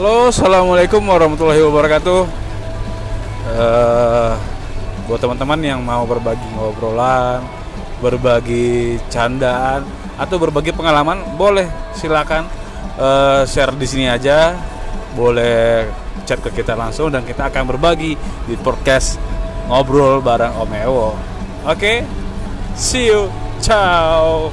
Halo, assalamualaikum warahmatullahi wabarakatuh. Uh, buat teman-teman yang mau berbagi ngobrolan, berbagi candaan atau berbagi pengalaman, boleh silakan uh, share di sini aja. Boleh chat ke kita langsung dan kita akan berbagi di podcast ngobrol bareng Om Ewo. Oke, okay? see you, ciao.